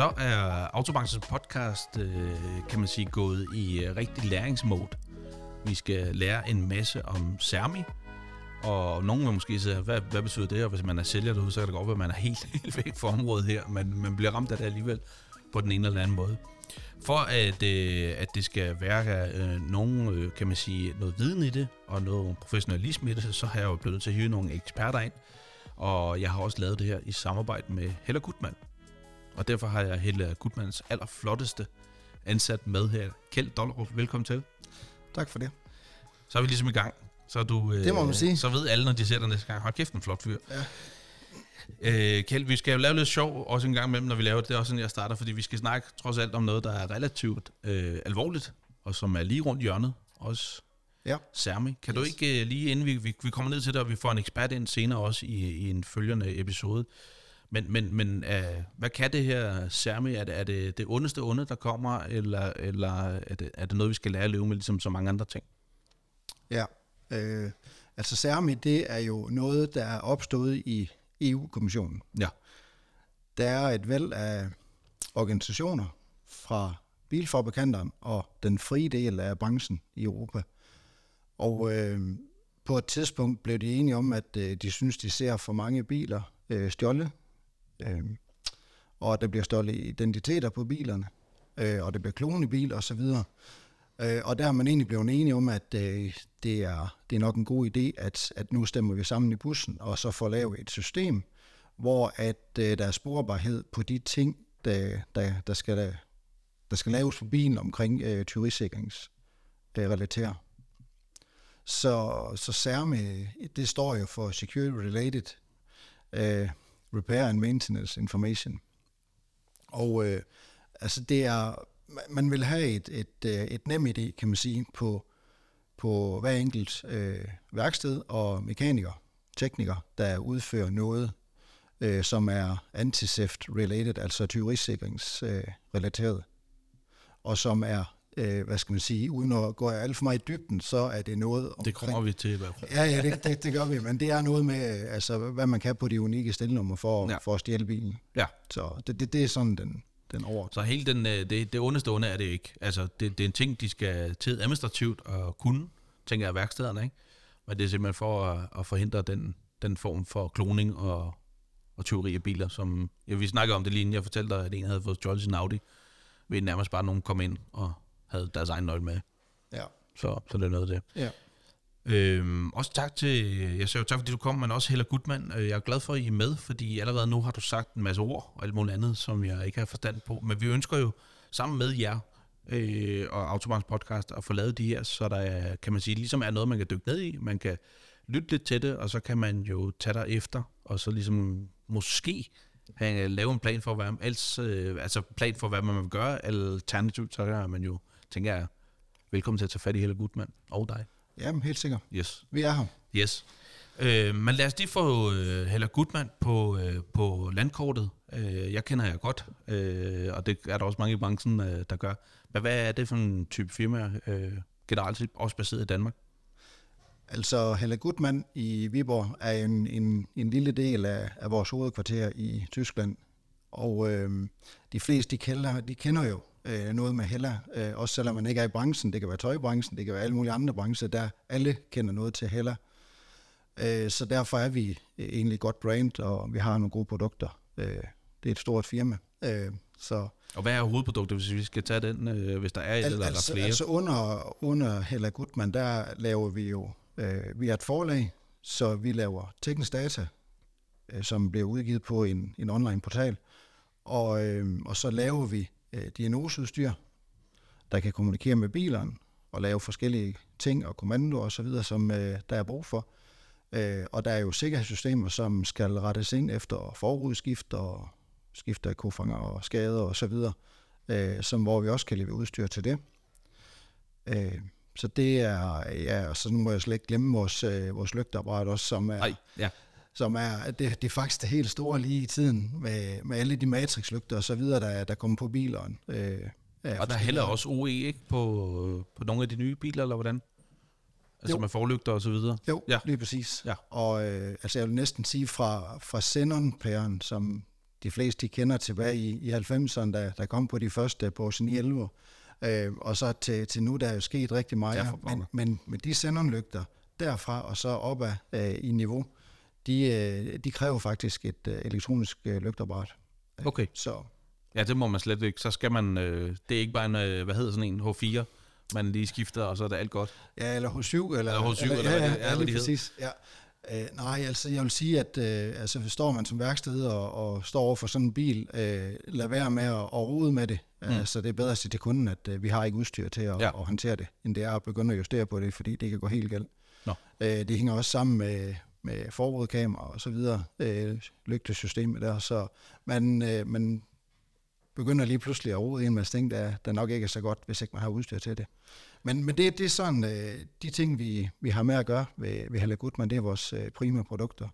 Så er Autobankens podcast, øh, kan man sige, gået i øh, rigtig læringsmode. Vi skal lære en masse om Sermi, og nogen vil måske sige, hvad, hvad betyder det? Og hvis man er sælger derude, så kan det godt være, at man er helt, helt væk fra området her, men man bliver ramt af det alligevel på den ene eller anden måde. For at, øh, at det skal være øh, nogen, øh, kan man sige, noget viden i det, og noget professionalisme i det, så har jeg jo blevet nødt til at hyre nogle eksperter ind. Og jeg har også lavet det her i samarbejde med Hella Gutmann. Og derfor har jeg Helle Gutmanns allerflotteste ansat med her. Kjeld Dollerup, velkommen til. Tak for det. Så er vi ligesom i gang. Så, er du, Det må man sige. så ved alle, når de ser dig næste gang, hold kæft, en flot fyr. Ja. Øh, Kjeld, vi skal jo lave lidt sjov også en gang imellem, når vi laver det. Det er også sådan, jeg starter, fordi vi skal snakke trods alt om noget, der er relativt øh, alvorligt, og som er lige rundt hjørnet. Også Ja. Sermi. Kan du ikke øh, lige, inden vi, vi, vi kommer ned til det, og vi får en ekspert ind senere også i, i en følgende episode, men, men, men øh, hvad kan det her Sermi? Er det, er det det ondeste onde, der kommer, eller, eller er, det, er det noget, vi skal lære at leve med, ligesom så mange andre ting? Ja. Øh, altså CERMI, det er jo noget, der er opstået i EU-kommissionen. Ja. Der er et væld af organisationer fra bilfabrikanterne og den frie del af branchen i Europa. Og øh, på et tidspunkt blev de enige om, at øh, de synes, de ser for mange biler øh, stjålet, øh, og at der bliver stjålet identiteter på bilerne, øh, og det bliver klone biler osv. Øh, og der er man egentlig blevet enige om, at øh, det, er, det er nok en god idé, at, at nu stemmer vi sammen i bussen, og så får lavet et system, hvor at øh, der er sporbarhed på de ting, der, der, der, skal, der skal laves på bilen omkring øh, tyverisikringsrelaterer. Så, så CERME, det står jo for Security Related øh, Repair and Maintenance Information. Og øh, altså det er, man vil have et, et, øh, et nem idé, kan man sige, på, på hver enkelt øh, værksted og mekaniker, tekniker, der udfører noget, øh, som er anti-theft related, altså tyverisikringsrelateret, øh, relateret, og som er, øh, hvad skal man sige, uden at gå alt for meget i dybden, så er det noget omkring... Det kommer vi til i hvert fald. Ja, ja, det, det, det gør vi, men det er noget med, altså, hvad man kan på de unikke stilnummer for, ja. for at stjæle bilen. Ja. Så det, det, det er sådan den, den over. Så hele den, øh, det, det ondeste onde er det ikke. Altså, det, det er en ting, de skal til administrativt at kunne, tænker jeg, værkstederne, ikke? Men det er simpelthen for at, at forhindre den, den form for kloning og, og tyveri af biler, som... Ja, vi snakkede om det lige inden jeg fortalte dig, at en havde fået stjålet sin Audi, ved nærmest bare nogen kom ind og havde deres egen nøgle med. Ja. Så, så det er noget af det. ja. Øhm, også tak til, jeg siger jo tak fordi du kom, men også Hella Gutmann. Øh, jeg er glad for, at I er med, fordi allerede nu har du sagt en masse ord og alt muligt andet, som jeg ikke har forstand på. Men vi ønsker jo sammen med jer øh, og Autobahns podcast at få lavet de her, så der kan man sige, ligesom er noget, man kan dykke ned i. Man kan lytte lidt til det, og så kan man jo tage dig efter, og så ligesom måske have, øh, lave en plan for, hvad, ellers, øh, altså plan for, hvad man vil gøre, alternativt, så er man jo, tænker jeg, velkommen til at tage fat i Hella Gutmann og dig. Jamen, helt sikkert. Yes. Vi er her. Yes. Øh, men lad os lige få øh, Hella Gutmann på, øh, på landkortet. Øh, jeg kender jer godt, øh, og det er der også mange i branchen, øh, der gør. Men hvad er det for en type firma, øh, generelt også baseret i Danmark? Altså, Helle Gutmann i Viborg er en, en, en lille del af, af vores hovedkvarter i Tyskland. Og øh, de fleste, de kender, de kender jo øh, noget med Hella, øh, også selvom man ikke er i branchen. Det kan være tøjbranchen, det kan være alle mulige andre brancher, der alle kender noget til Hella. Øh, så derfor er vi egentlig godt brand, og vi har nogle gode produkter. Øh, det er et stort firma. Øh, så Og hvad er hovedproduktet, hvis vi skal tage den, øh, hvis der er et eller er der altså, flere? altså under, under Hella Gutmann, der laver vi jo, øh, vi er et forlag, så vi laver teknisk data, øh, som bliver udgivet på en, en online portal, og, øh, og så laver vi øh, diagnoseudstyr, der kan kommunikere med bilerne og lave forskellige ting og kommandoer osv., som øh, der er brug for. Øh, og der er jo sikkerhedssystemer, som skal rettes ind efter forudskift og skift af kofanger og skader og så videre, øh, som, hvor vi også kan levere udstyr til det. Øh, så det er, ja, og så nu må jeg slet ikke glemme vores, øh, vores lygteapparat også, som er, Nej, ja som er det, det er faktisk det helt store lige i tiden, med, med alle de matrixlygter og så videre, der, der kommer på bilerne. Øh, og der er heller også OE, ikke? På, på nogle af de nye biler, eller hvordan? Altså Jo. med forlygter og så videre. Jo, Ja. lige præcis. Ja. Og øh, altså jeg vil næsten sige fra, fra Xenon-pæren, som de fleste de kender tilbage i, i 90'erne, der, der kom på de første Porsche 911, øh, og så til, til nu, der er jo sket rigtig meget. Ja, men, men med de Xenon-lygter derfra og så opad øh, i niveau, de, øh, de kræver faktisk et øh, elektronisk øh, lygtapparat. Okay. Så Ja, det må man slet ikke. Så skal man... Øh, det er ikke bare en, øh, hvad hedder sådan en, H4, man lige skifter, og så er det alt godt. Ja, eller H7, eller, Eller H7, eller ja, hvad det- ja, ja, lige de præcis. Ja. Øh, nej, altså jeg vil sige, at øh, altså, står man som værksted og, og står over for sådan en bil, øh, lad være med at, at rode med det. Mm. Altså det er bedre at sige til kunden, at øh, vi har ikke udstyr til at, ja. at håndtere det, end det er at begynde at justere på det, fordi det kan gå helt galt. Nå. Øh, det hænger også sammen med, med forudkamera og så videre, øh, lygtesystemet der, så man, øh, man begynder lige pludselig at rode ind med ting, der, der nok ikke er så godt, hvis ikke man har udstyr til det. Men, men det, det er sådan, øh, de ting, vi, vi har med at gøre ved, ved Halle Gutmann, det er vores øh, prime produkter.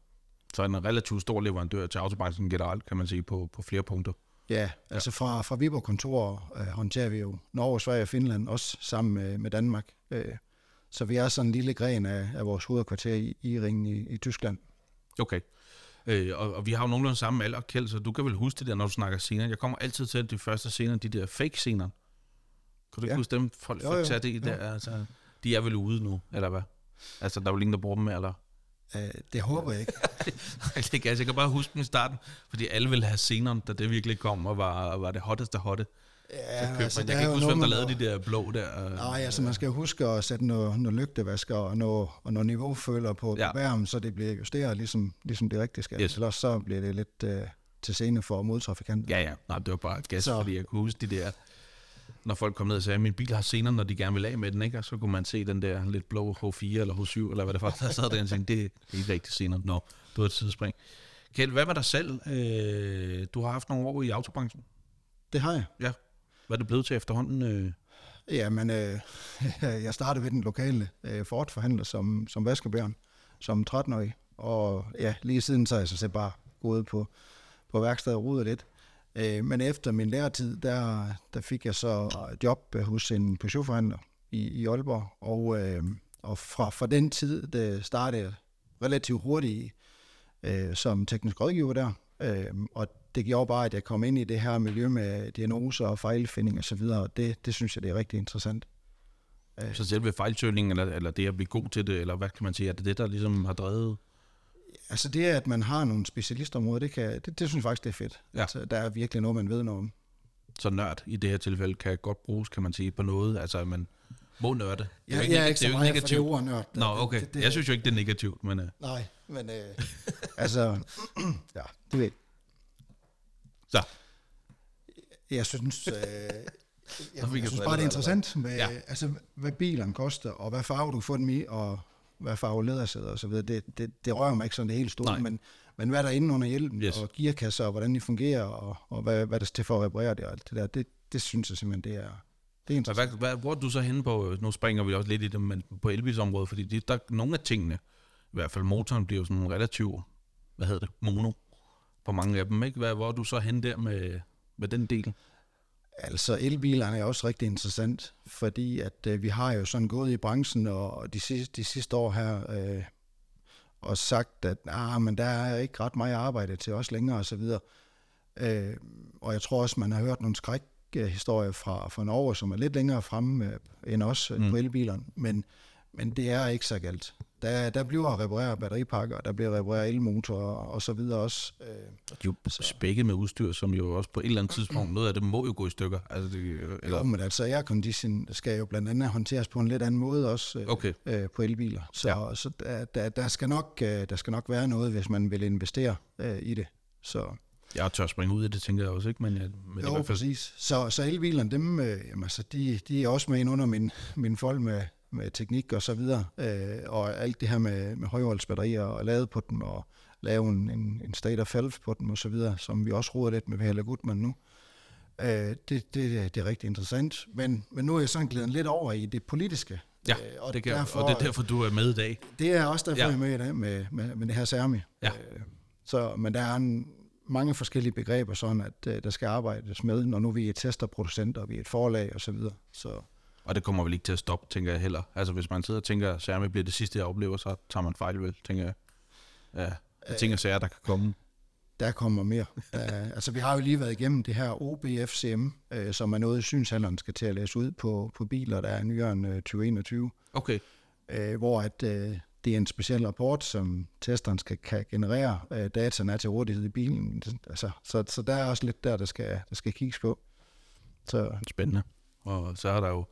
Så en relativt stor leverandør til autobranchen generelt, kan man sige, på, på flere punkter. Ja, altså fra, fra Viborg kontor øh, håndterer vi jo Norge, Sverige og Finland, også sammen med, med Danmark. Øh, så vi er sådan en lille gren af, af vores hovedkvarter i, i ringen i, i Tyskland. Okay. Øh, og, og vi har jo nogenlunde samme alder, Kjeld, så du kan vel huske det der, når du snakker scener. Jeg kommer altid til de første scener, de der fake-scener. Kan du ikke Ja. huske dem? Folk Jo, jo, tage det i jo. der, altså, de er vel ude nu, eller hvad? Altså, der er jo ingen, der bruger dem mere, eller? Øh, det håber jeg ikke. det kan jeg, jeg kan bare huske dem i starten, fordi alle ville have scenerne, da det virkelig kom, og var, var det hotteste hotte. Ja, Så købte altså, man. Jeg kan ikke huske, hvem der lavede de der blå der. øh, Nej, altså man skal huske at sætte noget, noget lygtevasker og noget, og noget niveauføler på Ja. bærmen, så det bliver justeret, ligesom, ligesom det rigtige skal. Yes. Ellers så bliver det lidt øh, til scene for modtrafikanter. Ja, ja. Nej, det var bare gas, så. Fordi jeg kunne huske de der... Når folk kom ned og sagde, at min bil har scener, når de gerne vil af med den, ikke? Og så kunne man se den der lidt blå H4 eller H7, eller hvad det var, der sad der og tænkte, det er ikke rigtig scener. Nå, du har et tidsspring. Kjeld, hvad var der selv? Øh, du har haft nogle år i autobranchen. Det har jeg. Ja. Hvad er det blevet til efterhånden? Øh? Ja, men øh, jeg startede ved den lokale øh, Ford-forhandler som, som vaskebjørn, som 13-årig. Og ja, lige siden så er jeg så set bare gået på, på værkstedet og rodet lidt. Øh, men efter min læretid, der, der fik jeg så et job hos en Peugeot-forhandler i, i Aalborg. Og, øh, og fra, fra den tid det startede jeg relativt hurtigt øh, som teknisk rådgiver der. Øh, og det gjorde bare, at jeg kom ind i det her miljø med diagnoser og fejlfinding og så videre, og det, det synes jeg, det er rigtig interessant. Så selve fejlsøgningen, eller, eller det at blive god til det, eller hvad kan man sige, er det det, der ligesom har drevet? Altså det, at man har nogle specialistområder, det, kan, det, det synes jeg faktisk, det er fedt. Ja. Altså, der er virkelig noget, man ved noget om. Så nørd i det her tilfælde kan godt bruges, kan man sige, på noget. Altså, man må nørde. Det Jeg, er ikke så meget for det ord nørd. Nå, okay. Det, det, jeg synes jo ikke, det er negativt, men... Uh, Nej, men øh, altså, ja, det ved så, jeg synes, øh, jeg, jeg synes bare, det er interessant med, Ja. altså, hvad bilerne koster, og hvad farve du kan få dem i, og hvad farve lædersæder og så videre. Det, det, det rører mig ikke sådan det helt store, men, men hvad der er inde under hjelmen, Yes. og gearkasser, og hvordan de fungerer, og, og hvad, hvad der er til for at reparere det, og alt det der, det, det synes jeg simpelthen, det er, det er interessant. hvad, hvad, hvor er du så henne på... Nu springer vi også lidt i det, men på elbilsområdet, fordi de, der, nogle af tingene, i hvert fald motoren, bliver jo sådan relativt, hvad hedder det, mono på mange af dem, ikke? Hvad, hvor er du så henne der med, med den del? Altså elbilerne er også rigtig interessant, fordi at øh, vi har jo sådan gået i branchen og de sidste, de sidste år her øh, og sagt, at ah, men der er ikke ret meget arbejde til os længere osv. Øh, og jeg tror også, man har hørt nogle skrækhistorier fra, fra Norge, som er lidt længere fremme øh, end os mm. på elbilerne, men, men det er ikke så galt. Der, der bliver repareret batteripakker, der bliver repareret elmotorer og så videre også. Øh, De er jo spækket med udstyr, som jo også på et eller andet tidspunkt, noget af det må jo gå i stykker. Altså, det, eller, Jo, men altså aircondition skal jo blandt andet håndteres på en lidt anden måde også øh, Okay. øh, på elbiler. Så, ja. så der, der, der, skal nok, øh, der skal nok være noget, hvis man vil investere øh, i det. Så jeg tør springe ud i det, tænker jeg også, ikke? Men, ja, men er i jo, hvert fald, præcis. Så, så elbilerne, dem, øh, jamen, altså, de, de er også med ind under min, min fold med, med teknik og så videre. Øh, og alt det her med, med højvoldsbatterier og lade på dem og lave en, en, en state of health på dem og så videre, som vi også roder lidt med Helle Gutmann nu. Øh, det, det, det er rigtig interessant. Men, men nu er jeg sådan glædet lidt over i det politiske. ja, Øh, og, det kan, derfor, og det er derfor, du er med i dag. Det er også derfor, Ja. jeg er med i dag med, med, med det her Særmi. Ja. Øh, så, men der er en mange forskellige begreber, sådan at øh, der skal arbejdes med, når nu vi er testerproducenter, og vi er et forlag og så videre. Så Og det kommer vel ikke til at stoppe, tænker jeg heller. Altså hvis man sidder og tænker, at Særme bliver det sidste, jeg oplever, så tager man fejl vel, tænker jeg. Ja, jeg tænker sager, der kan komme. der kommer mere. Der, altså vi har jo lige været igennem det her OBFCM, øh, som er noget, synshandleren skal til at læse ud på, på biler, der er nyere end øh, 2021, Okay, øh, hvor at, øh, det er en speciel rapport, som testeren skal kan generere. Øh, dataen er til rådighed i bilen. Altså, så, så der er også lidt der, der skal, der skal kigges på. Så spændende. Og så er der jo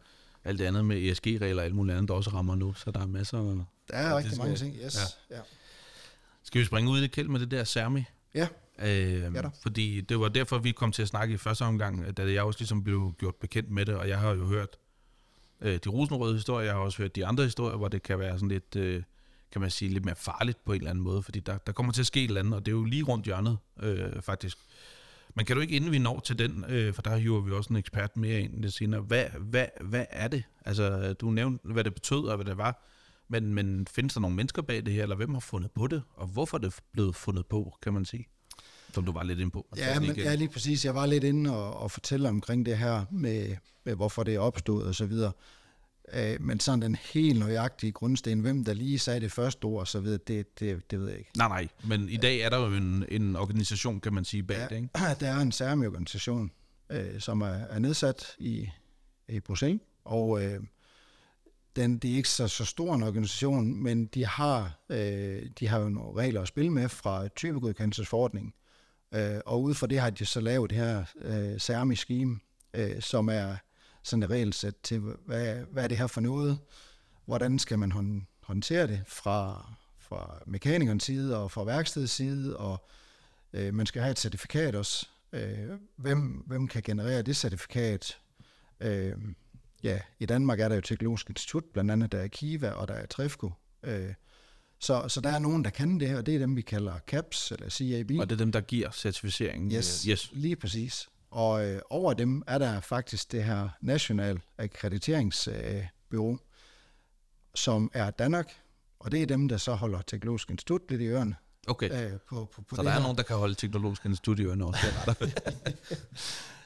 alt det andet med ESG-regler og alt muligt andet, der også rammer nu, så der er masser. der er rigtig mange ting. Yes. Ja. Ja. Skal vi springe ud i det kæld med det der Særmi? ja. Øh, Ja da. fordi det var derfor, vi kom til at snakke i første omgang, da jeg også ligesom blev gjort bekendt med det, og jeg har jo hørt øh, de rosenrøde historier, jeg har også hørt de andre historier, hvor det kan være sådan lidt, øh, kan man sige, lidt mere farligt på en eller anden måde, fordi der, der kommer til at ske et eller andet, og det er jo lige rundt hjørnet, øh, faktisk. Men kan du ikke, inden vi når til den, øh, for der hiver vi også en ekspert mere ind lidt senere, hvad, hvad, hvad er det? Altså, du nævnte, hvad det betød og hvad det var, men, men findes der nogle mennesker bag det her, eller hvem har fundet på det, og hvorfor er det blevet fundet på, kan man sige? Som du var lidt inde på. Ja, men, ja, lige præcis. Jeg var lidt inde og, og fortælle omkring det her med, med hvorfor det er opstået og så videre. Øh, men sådan den helt nøjagtige grundsten, hvem der lige sagde det første ord og så videre, det, det, det ved jeg ikke. Nej, nej, men i dag er der jo en, en organisation, kan man sige, bag Ja. det, ikke? Der er en særlig organisation, øh, som er, er nedsat i, i Bruxelles, og øh, den, det er ikke så, så stor en organisation, men de har, øh, de har jo nogle regler at spille med fra typegodkendelsesforordningen, øh, og ud fra det har de så lavet det her øh, særlige scheme, øh, som er sådan et regelsæt til, hvad, hvad er det her for noget, hvordan skal man hånd, håndtere det fra, fra mekanikernes side og fra værkstedets side, og øh, man skal have et certifikat også. Øh, hvem, hvem kan generere det certifikat? Øh, ja, i Danmark er der jo Teknologisk Institut, blandt andet der er Kiva og der er Trefco. Øh, så, så der er nogen, der kan det her, og det er dem, vi kalder CAPS eller CAB. Og det er dem, der giver certificeringen. Yes, yes. lige præcis. Og øh, over dem er der faktisk det her National Akkrediteringsbyrå, øh, som er Danmark, og det er dem, der så holder Teknologisk Institut lidt i ørerne. Okay, Øh, på, på, på så der er her. nogen, der kan holde teknologisk institut i ørene også. Er der.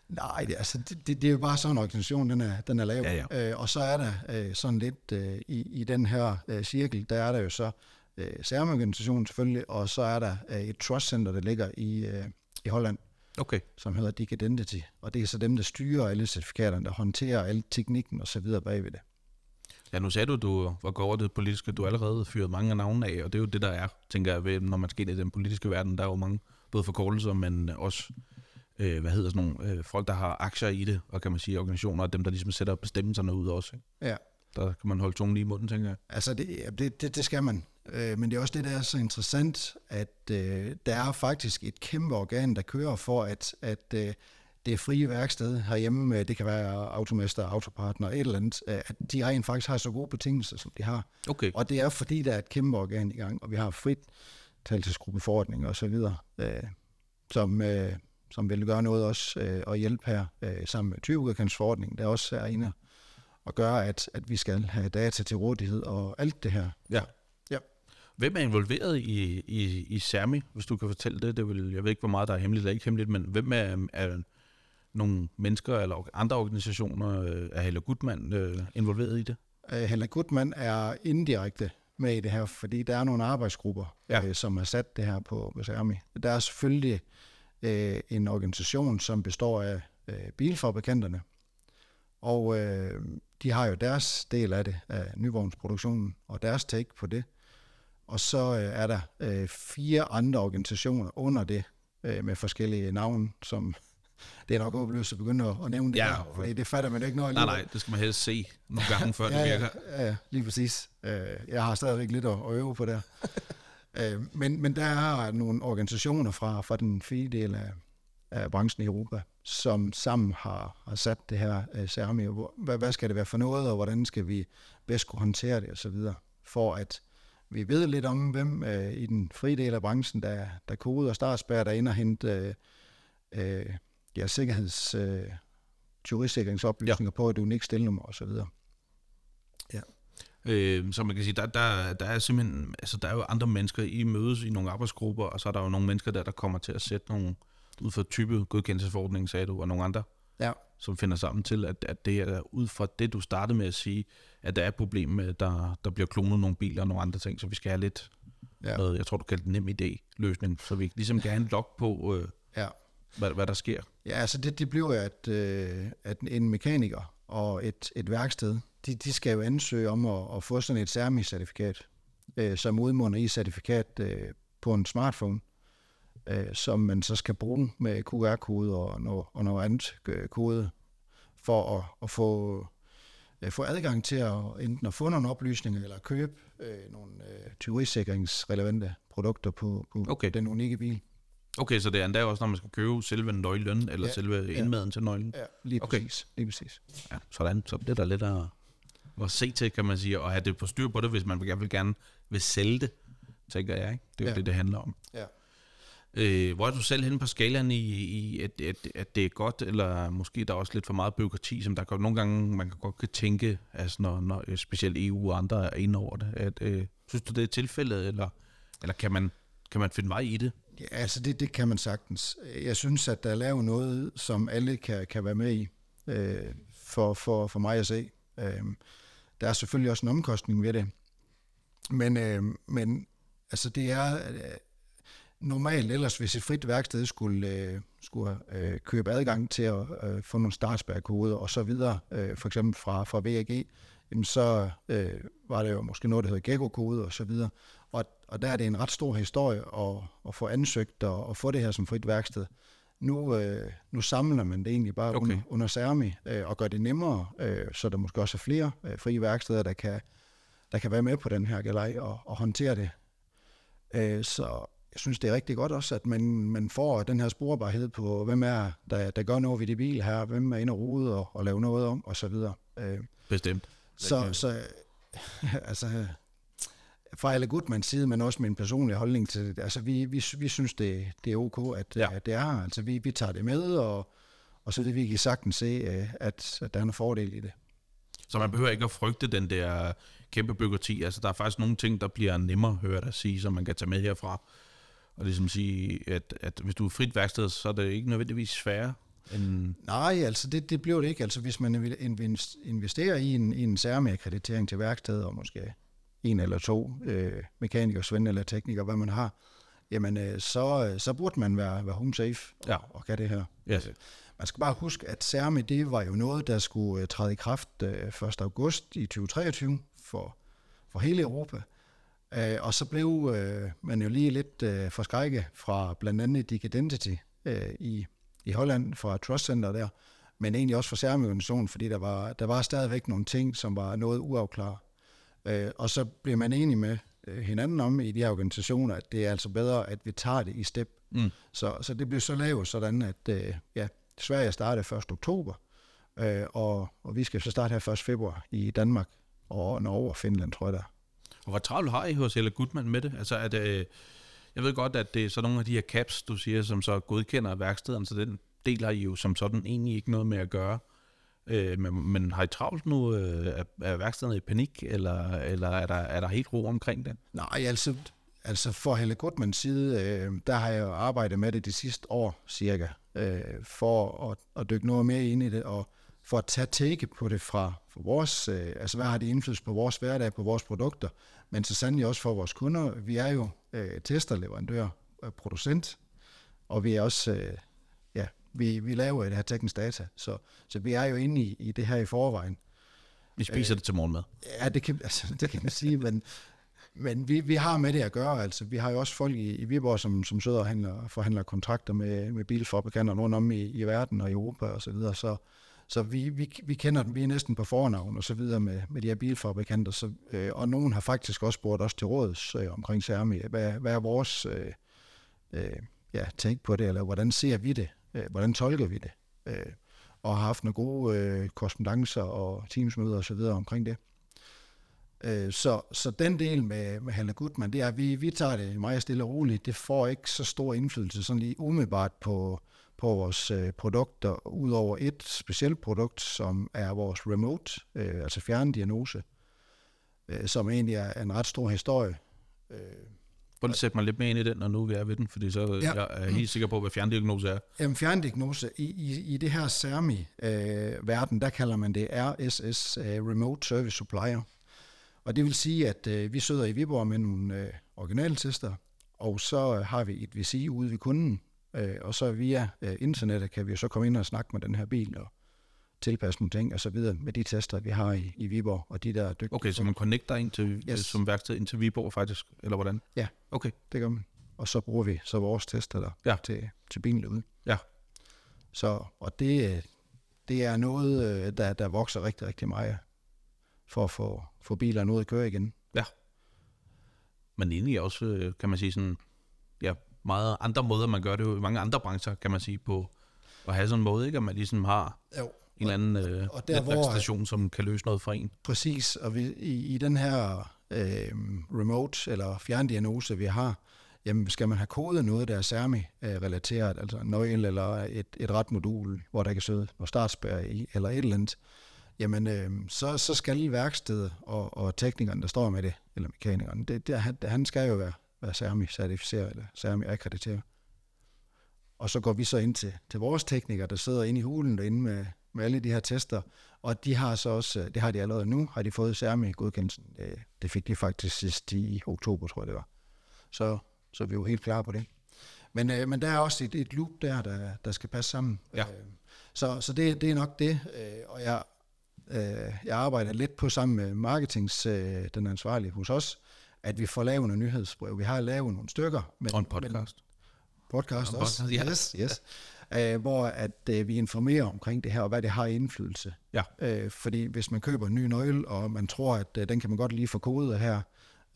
Nej, det, altså, det, det, det er jo bare sådan en organisation, den er, den er lavet. Ja, ja. Øh, og så er der øh, sådan lidt øh, i, i den her øh, cirkel, der er der jo så øh, særmorganisationen selvfølgelig, og så er der øh, et trust center, der ligger i, øh, i Holland, Okay, som hedder Dig Identity, og det er så dem, der styrer alle certifikaterne, der håndterer alle teknikken og så videre bagved det. ja, nu sagde du, du var gået over det politiske, du allerede fyret mange af navnene af, og det er jo det, der er, tænker jeg, ved, når man skal ind i den politiske verden, der er jo mange, både forkortelser, men også, øh, hvad hedder sådan nogle, øh, folk, der har aktier i det, og kan man sige, organisationer, og dem, der ligesom sætter bestemmelserne ud også. Ikke? Ja, Der kan man holde tungen lige i munden, tænker jeg. altså det, det, det, det skal man. Øh, men det er også det, der er så interessant, at øh, der er faktisk et kæmpe organ, der kører for, at, at øh, det frie værksted herhjemme, øh, det kan være automester, autopartner, et eller andet, øh, at de rent faktisk har så gode betingelser, som de har. Okay, Og det er fordi, der er et kæmpe organ i gang, og vi har frit talelsesgruppeforordning og så videre, øh, som, øh, som vil gøre noget også øh, og hjælpe her øh, sammen med 20-udkendsforordningen, der også er inde og gøre, at, at vi skal have data til rådighed og alt det her. ja. Ja. Hvem er involveret i, i, i Sami, hvis du kan fortælle det? det vil, jeg ved ikke, hvor meget der er hemmeligt eller ikke hemmeligt, men hvem er, er nogle mennesker eller andre organisationer, øh, er Helle Gutmann øh, involveret i det? Øh, Hella Gutmann er indirekte med i det her, fordi der er nogle arbejdsgrupper, Ja. øh, som har sat det her på Besærmi. Der er selvfølgelig øh, en organisation, som består af øh, bilfabrikanterne, og øh, de har jo deres del af det, af nyvognsproduktionen, og deres take på det. Og så øh, er der øh, fire andre organisationer under det, øh, med forskellige navne, som det er nok håbløst at begynde at, at nævne det Ja, her, fordi det fatter man jo ikke noget Nej, nej, det skal man helst se nogle gange, før det ja, virker. Ja, ja, lige præcis. Øh, Jeg har stadigvæk lidt at at øve på der. Øh, men, men der er nogle organisationer fra, fra den frie del af, af branchen i Europa, som sammen har, har sat det her CERMI. Hvor- Hvad, hvad skal det være for noget, og hvordan skal vi bedst kunne håndtere det osv., for at vi ved lidt om, hvem uh, i den frie del af branchen, der, der koder og startspærrer, der er inde og hente uh, uh, ja, sikkerheds... Turistsikringsoplysninger ja. på et unikt stilnummer osv. Øh, så man kan sige, der, der, der er simpelthen, altså der er jo andre mennesker, I mødes i nogle arbejdsgrupper, og så er der jo nogle mennesker der, der kommer til at sætte nogle, ud fra type godkendelsesforordning, sagde du, og nogle andre, Ja. som finder sammen til, at, at det er ud fra det, du startede med at sige, at der er et problem med, at der, der bliver klonet nogle biler og nogle andre ting, så vi skal have lidt Ja. noget, jeg tror, du kaldte det nem idé-løsning, så vi ligesom kan have en log på, øh, Ja. hvad, hvad der sker. Ja, altså det, det bliver jo, at, øh, at en mekaniker og et, et værksted, de, de skal jo ansøge om at, at få sådan et CERMI-certifikat, øh, som udmunder i certifikat øh, på en smartphone, øh, som man så skal bruge med QR-kode og noget, og noget andet øh, kode, for at, at få, øh, få adgang til at enten at få nogle oplysninger eller købe øh, nogle øh, tyverisikringsrelevante produkter på, på Okay. den unikke bil. Okay, så det er endda også, når man skal købe selve nøglen, eller Ja, ja. selve ja. indmaden til nøglen. Ja, lige Okay. præcis. Lige præcis. Ja, sådan. Så det er der lidt at, at se til, kan man sige, og have det på styr på det, hvis man vil gerne vil sælge det, tænker jeg. Ikke? Det er jo Ja. det, det handler om. Ja. Øh, hvor er du selv henne på skalaen i, i at, at, at det er godt, eller måske der er også lidt for meget byråkrati, som der godt, nogle gange man kan godt kan tænke, altså når, når øh, specielt EU og andre er inde over det. At, øh, synes du, det er tilfældet, eller, eller kan, man, kan man finde vej i det? Ja, altså det, det kan man sagtens. Jeg synes, at der er lavet noget, som alle kan, kan være med i, øh, for, for, for mig at se. Øh, der er selvfølgelig også en omkostning ved det. Men, øh, men altså det er øh, normalt ellers, hvis et frit værksted skulle, øh, skulle øh, købe adgang til at øh, få nogle startspærkoder og så videre, øh, for eksempel fra, fra VAG, jamen så øh, var det jo måske noget, der hedder Gecko-kode og så videre. Og, og der er det en ret stor historie at, at få ansøgt og, og få det her som frit værksted. Nu, øh, nu samler man det egentlig bare okay. under, under Cermi øh, og gør det nemmere, øh, så der måske også er flere øh, frie værksteder, der kan, der kan være med på den her galej og, og håndtere det. Øh, så jeg synes, det er rigtig godt også, at man, man får den her sporbarhed på, hvem er der, der gør noget ved de bil her, hvem er inde og rode og, og lave noget om, og så videre. Øh, Bestemt. så, så altså, fra alle Gutmans side, men også min personlige holdning til det, altså vi, vi, vi synes, det, det er ok, at, Ja. at det er, altså vi, vi tager det med, og, og så det vi kan sagtens se, øh, at, at der er en fordel i det. Så man behøver ikke at frygte den der kæmpe byråkrati. Altså, der er faktisk nogle ting, der bliver nemmere, hører dig sige, som man kan tage med herfra. Og ligesom sige, at, at hvis du er frit værksted, så er det ikke nødvendigvis sværere end... Nej, altså det, det bliver det ikke. Altså hvis man vil invest- investerer i en, i en særmeakkreditering til værkstedet, og måske en eller to øh, mekanikere, svend eller teknikere, hvad man har, jamen øh, så, så burde man være, være home safe og, Ja. og kan det her. Yes. Man skal bare huske, at CERME, det var jo noget, der skulle øh, træde i kraft øh, 1. august i 2023 for, for hele Europa. Øh, og så blev øh, man jo lige lidt øh, forskrækket fra blandt andet Digidentity øh, i, i Holland, fra Trust Center der, men egentlig også fra CERME-organisationen, fordi der var, der var stadigvæk nogle ting, som var noget uafklaret. Øh, og så blev man enige med øh, hinanden om i de her organisationer, at det er altså bedre, at vi tager det i step. Mm. Så, så det blev så lavet sådan, at øh, ja, Sverige starter 1. oktober, øh, og, og vi skal så starte her 1. februar i Danmark, og Norge og Finland, tror jeg der. Og hvor travlt har I hos Helle Gutmann med det? Altså, at, øh, jeg ved godt, at det er så nogle af de her caps, du siger, som så godkender værkstederne, så den deler I jo som sådan egentlig ikke noget med at gøre. Øh, men, men har I travlt nu? Øh, er, er værkstederne i panik, eller, eller er, der, er der helt ro omkring det? Nej, altså, altså for Helle Gutmans side, øh, der har jeg jo arbejdet med det de sidste år cirka, øh, for at, at dykke noget mere ind i det, og for at tage tække på det fra, fra vores, øh, altså hvad har det indflydelse på vores hverdag, på vores produkter, men så sandelig også for vores kunder. Vi er jo øh, tester, leverandør, øh, producent, og vi er også, øh, ja, vi, vi laver det her teknisk data, så, så vi er jo inde i, i det her i forvejen. I spiser øh, det til morgenmad. Ja, det kan, altså, det kan man sige, men, men vi, vi har med det at gøre. Altså, vi har jo også folk i, i Viborg, som, som sidder og handler, forhandler kontrakter med, med bilfabrikanter rundt om i, i verden og i Europa og så videre. Så, så vi, vi, vi kender dem, vi er næsten på fornavn og så videre med, med de her bilfabrikanter. Så, øh, og nogen har faktisk også spurgt os til råds øh, omkring Cermi. Hvad, hvad er vores øh, øh, ja, tænk på det, eller hvordan ser vi det? Øh, hvordan tolker vi det? Øh, og har haft nogle gode øh, korrespondencer og teamsmøder og så videre omkring det. Øh, så, så den del med, med Hanna Gutmann, det er, at vi, vi tager det meget stille og roligt. Det får ikke så stor indflydelse sådan lige umiddelbart på, på vores øh, produkter, udover et specielt produkt, som er vores remote, øh, altså fjerndiagnose. øh, som egentlig er en ret stor historie. Øh, Prøv at sætte mig lidt mere ind i den, når nu vi er ved den, fordi så Ja. jeg er helt sikker på, hvad fjerndiagnose er. Jamen, fjerndiagnose, i, i, i det her CERMI-verden, der kalder man det RSS, uh, Remote Service Supplier. Og det vil sige, at uh, vi sidder i Viborg med nogle uh, originaltester, og så uh, har vi et VCI ude ved kunden, uh, og så via uh, internettet kan vi jo så komme ind og snakke med den her bil og tilpasse nogle ting og så videre med de tester, vi har i, i Viborg, og de der er dygtige. Okay, så man connecter ind til, Yes. yes. som værksted ind til Viborg faktisk, eller hvordan? Ja. Okay, Det gør man. Og så bruger vi så vores tester der Ja. til, til bilen derude. Ja. Så, og det, øh, det er noget, øh, der, der vokser rigtig, rigtig meget for at få, få bilerne ud at køre igen. men egentlig også, øh, kan man sige sådan, ja, meget andre måder, man gør det jo i mange andre brancher, kan man sige, på at have sådan en måde, ikke? At man ligesom har Jo. en eller anden øh, og der, hvor- station, som kan løse noget for en. Præcis, og vi, i, i den her øh, remote eller fjerndiagnose, vi har, jamen skal man have kodet noget, der er SERMI-relateret, altså en nøgle eller et, et ret modul, hvor der kan sidde noget startspær i, eller et eller andet, jamen øh, så, så skal værkstedet og, og teknikeren, der står med det, eller mekanikeren, det, det, han, han skal jo være, være SERMI-certificeret eller SERMI-akkrediteret. Og så går vi så ind til, til vores teknikere, der sidder inde i hulen derinde med, med alle de her tester, og de har så også, det har de allerede nu, har de fået CERMI-godkendelsen. Det, det fik de faktisk sidst i oktober, tror jeg det var. Så, så vi er jo helt klar på det. Men, øh, men der er også et, et loop der, der, der skal passe sammen. Ja. Øh, så så det, det er nok det, øh, og jeg, øh, jeg arbejder lidt på sammen med marketings, øh, den ansvarlige hos os, at vi får lavet nogle nyhedsbrev. Vi har lavet nogle stykker. Men, Og en podcast. podcast Og også. podcast, ja. Yes, yes. Øh, hvor at øh, vi informerer omkring det her, og hvad det har indflydelse. Ja. Øh, fordi hvis man køber en ny nøgle, og man tror, at øh, den kan man godt lige få kodet her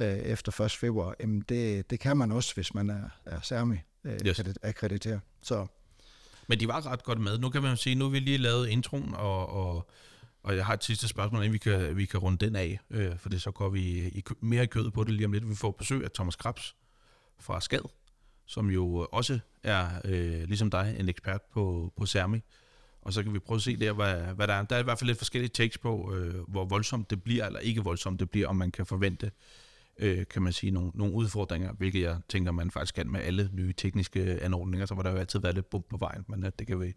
øh, efter 1. februar, jamen det, det kan man også, hvis man er, er SERMI øh, Yes. yes. akkrediteret. Så Men de var ret godt med. Nu kan man jo sige, nu har vi lige lavet introen, og, og, og jeg har et sidste spørgsmål, inden vi kan, vi kan runde den af, øh, for det så går vi i, mere i kødet på det lige om lidt. Vi får besøg af Thomas Krabs fra Skad, som jo også er, øh, ligesom dig, en ekspert på, på Cermi. Og så kan vi prøve at se der, hvad, hvad der er. Der er i hvert fald lidt forskellige takes på, øh, hvor voldsomt det bliver, eller ikke voldsomt det bliver, om man kan forvente, øh, kan man sige, nogle, nogle udfordringer, hvilket jeg tænker, man faktisk kan med alle nye tekniske anordninger, så var der jo altid været lidt bump på vejen, men øh, det kan vi,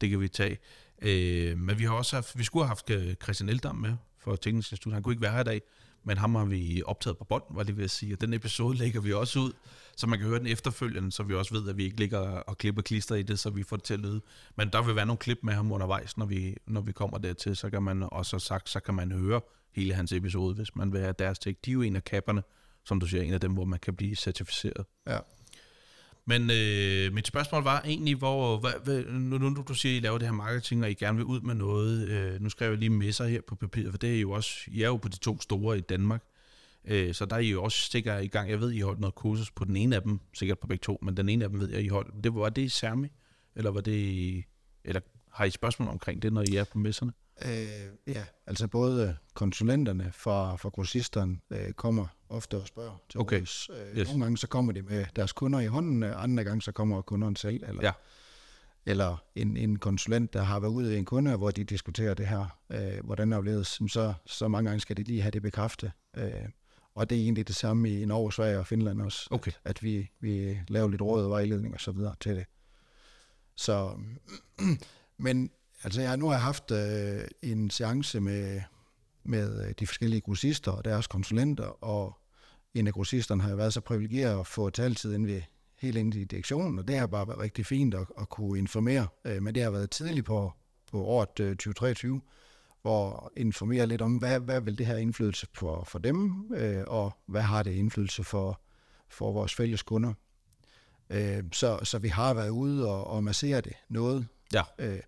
det kan vi tage. Øh, men vi har også haft, vi skulle have haft øh, Christian Eldam med for Teknisk Institut. Han kunne ikke være her i dag, men ham har vi optaget på bånd, var det ved at sige. Og den episode lægger vi også ud, så man kan høre den efterfølgende, så vi også ved, at vi ikke ligger og klipper klister i det, så vi får det til at lyde. Men der vil være nogle klip med ham undervejs, når vi, når vi kommer dertil, så kan man også sagt, så kan man høre hele hans episode, hvis man vil have deres tek. De er jo en af kapperne, som du siger, en af dem, hvor man kan blive certificeret. ja. Men øh, mit spørgsmål var egentlig, hvor, hvad, hvad, nu, nu du siger, at I laver det her marketing, og I gerne vil ud med noget. Øh, nu skrev jeg lige messer her på papiret, for det er jo også, I er jo på de to store i Danmark. Øh, så der er I jo også sikkert i gang. Jeg ved, I holdt noget kursus på den ene af dem, sikkert på begge to, men den ene af dem ved jeg, I holdt. Det, var det i Sermi? Eller var det eller har I spørgsmål omkring det, når I er på messerne? Øh, ja, altså både konsulenterne fra, fra grossisterne øh, kommer ofte og spørger til Okay. råds. Øh, Yes. Nogle gange så kommer de med deres kunder i hånden, øh, andre gange så kommer kunderne selv, eller, Ja. eller en, en konsulent, der har været ude ved en kunde, hvor de diskuterer det her, øh, hvordan det opleves, så, så mange gange skal de lige have det bekræftet. Øh, og det er egentlig det samme i Norge, Sverige og Finland også, Okay. at vi, vi laver lidt råd og vejledning og så videre til det. Så, men altså jeg, nu har jeg haft øh, en seance med, med øh, de forskellige grossister og deres konsulenter, og en af grossisterne har jo været så privilegeret at få taltid ind ved, helt ind i direktionen, og det har bare været rigtig fint at, at kunne informere, øh, men det har været tidligt på, på året øh, 2023, hvor informere lidt om, hvad, hvad vil det her indflydelse for, for dem, øh, og hvad har det indflydelse for, for vores fælles kunder. Øh, så, så vi har været ude og, og massere det noget. Ja. Øh,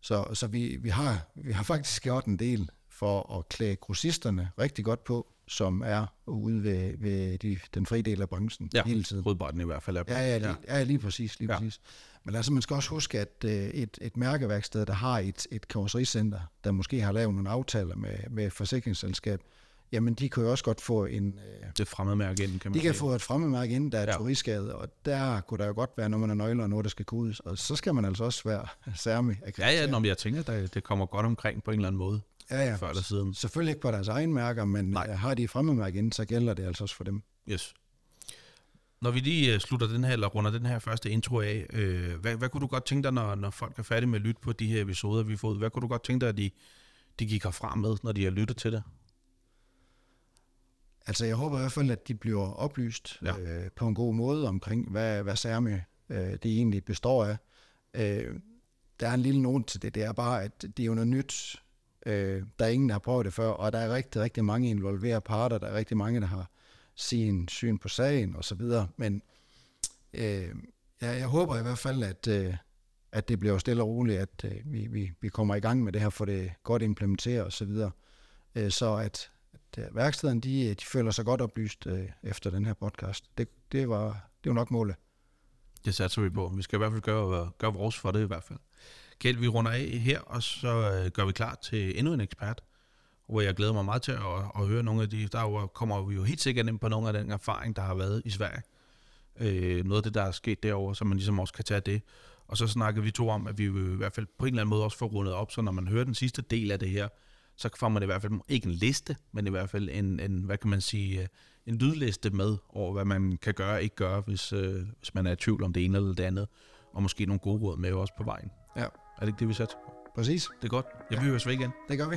så så vi, vi, har, vi har faktisk gjort en del for at klæde grossisterne rigtig godt på, som er ude ved, ved de, den frie del af branchen Ja, hele tiden. Rødbarten i hvert fald er Ja, ja, lige, ja. lige præcis. Lige Ja. ja. præcis. Men altså, man skal også huske, at øh, et, et mærkeværksted, der har et, et karossericenter, der måske har lavet nogle aftaler med, med forsikringsselskab, jamen de kan jo også godt få en... Øh, Det fremmedmærke ind, kan man de kan sige. få et fremmedmærke ind, der er Ja. turistskade, og der kunne der jo godt være noget med nøgler og noget, der skal kodes, og så skal man altså også være særlig Ja, ja, når jeg tænker, at det kommer godt omkring på en eller anden måde. Ja, ja. før eller siden. Selvfølgelig ikke på deres egen mærker, men Nej. Nej. har de fremmedmærke ind, så gælder det altså også for dem. Yes. Når vi lige øh, slutter den her, eller runder den her første intro af, øh, hvad, hvad kunne du godt tænke dig, når, når folk er færdige med at lytte på de her episoder, vi har fået? Hvad kunne du godt tænke dig, at de, de gik herfra med, når de har lyttet til det? Altså, jeg håber i hvert fald, at de bliver oplyst Ja. ja. øh, på en god måde omkring, hvad, hvad Særmi øh, det egentlig består af. Øh, der er en lille note til det, det er bare, at det er jo noget nyt. Øh, der er ingen, der har prøvet det før, og der er rigtig, rigtig mange involverede parter, der er rigtig mange, der har sin syn på sagen og så videre. Men øh, jeg, jeg håber i hvert fald, at, øh, at det bliver stille og roligt, at øh, vi, vi, vi kommer i gang med det her, for det godt implementeret og så videre. Øh, så at, at øh, værkstederne, de, øh, de føler sig godt oplyst øh, efter den her podcast. Det, det, var, det var nok målet. Det satser vi på. Vi skal i hvert fald gøre, øh, gøre vores for det i hvert fald. Kjeld, vi runder af her, og så øh, gør vi klar til endnu en ekspert, hvor jeg glæder mig meget til at, at høre nogle af de, der jo, kommer vi jo helt sikkert ind på nogle af den erfaring, der har været i Sverige. Øh, noget af det, der er sket derovre, så man ligesom også kan tage det. Og så snakkede vi to om, at vi vil i hvert fald på en eller anden måde også få rundet op, så når man hører den sidste del af det her, så får man i hvert fald ikke en liste, men i hvert fald en, en hvad kan man sige, øh, en lydliste med over, hvad man kan gøre og ikke gøre, hvis, øh, hvis man er i tvivl om det ene eller det andet. Og måske nogle gode råd med også på vejen. Ja. Er det ikke det, vi satte? Præcis. Det er godt. Jeg vil høres ved igen. Det gør vi.